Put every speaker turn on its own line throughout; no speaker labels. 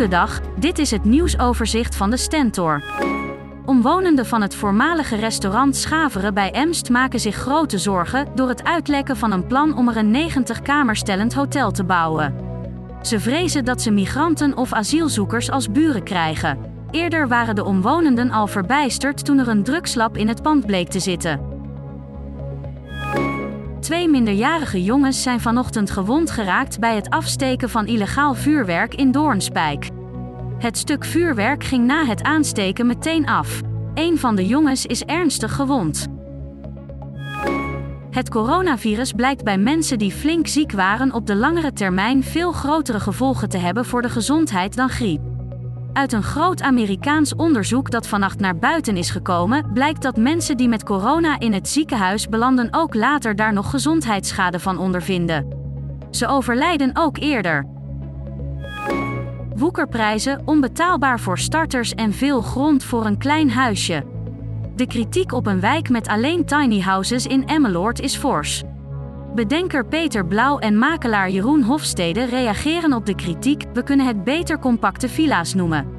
Goedendag, dit is het nieuwsoverzicht van de Stentor. Omwonenden van het voormalige restaurant Schaveren bij Emst maken zich grote zorgen door het uitlekken van een plan om er een 90-kamerstellend hotel te bouwen. Ze vrezen dat ze migranten of asielzoekers als buren krijgen. Eerder waren de omwonenden al verbijsterd toen er een drugslab in het pand bleek te zitten. Twee minderjarige jongens zijn vanochtend gewond geraakt bij het afsteken van illegaal vuurwerk in Doornspijk. Het stuk vuurwerk ging na het aansteken meteen af. Een van de jongens is ernstig gewond. Het coronavirus blijkt bij mensen die flink ziek waren op de langere termijn veel grotere gevolgen te hebben voor de gezondheid dan griep. Uit een groot Amerikaans onderzoek dat vannacht naar buiten is gekomen, blijkt dat mensen die met corona in het ziekenhuis belanden ook later daar nog gezondheidsschade van ondervinden. Ze overlijden ook eerder. Woekerprijzen, onbetaalbaar voor starters en veel grond voor een klein huisje. De kritiek op een wijk met alleen tiny houses in Emmeloord is fors. Bedenker Peter Blauw en makelaar Jeroen Hofstede reageren op de kritiek: we kunnen het beter compacte villa's noemen.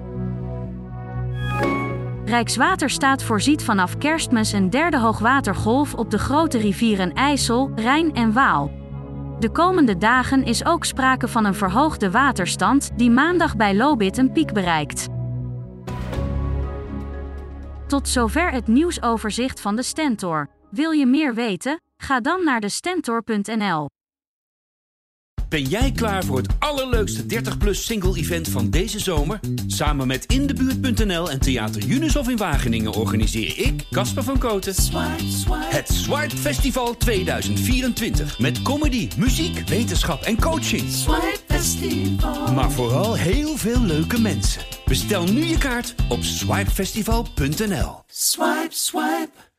Rijkswaterstaat voorziet vanaf kerstmis een derde hoogwatergolf op de grote rivieren IJssel, Rijn en Waal. De komende dagen is ook sprake van een verhoogde waterstand die maandag bij Lobit een piek bereikt. Tot zover het nieuwsoverzicht van de Stentor. Wil je meer weten? Ga dan naar de Stentor.nl.
Ben jij klaar voor het allerleukste 30-plus single-event van deze zomer? Samen met Indebuurt.nl en Theater Unisof in Wageningen organiseer ik, Casper van Koten, het Swipe Festival 2024. Met comedy, muziek, wetenschap en coaching.
Swipe Festival.
Maar vooral heel veel leuke mensen. Bestel nu je kaart op swipefestival.nl.
Swipe, swipe.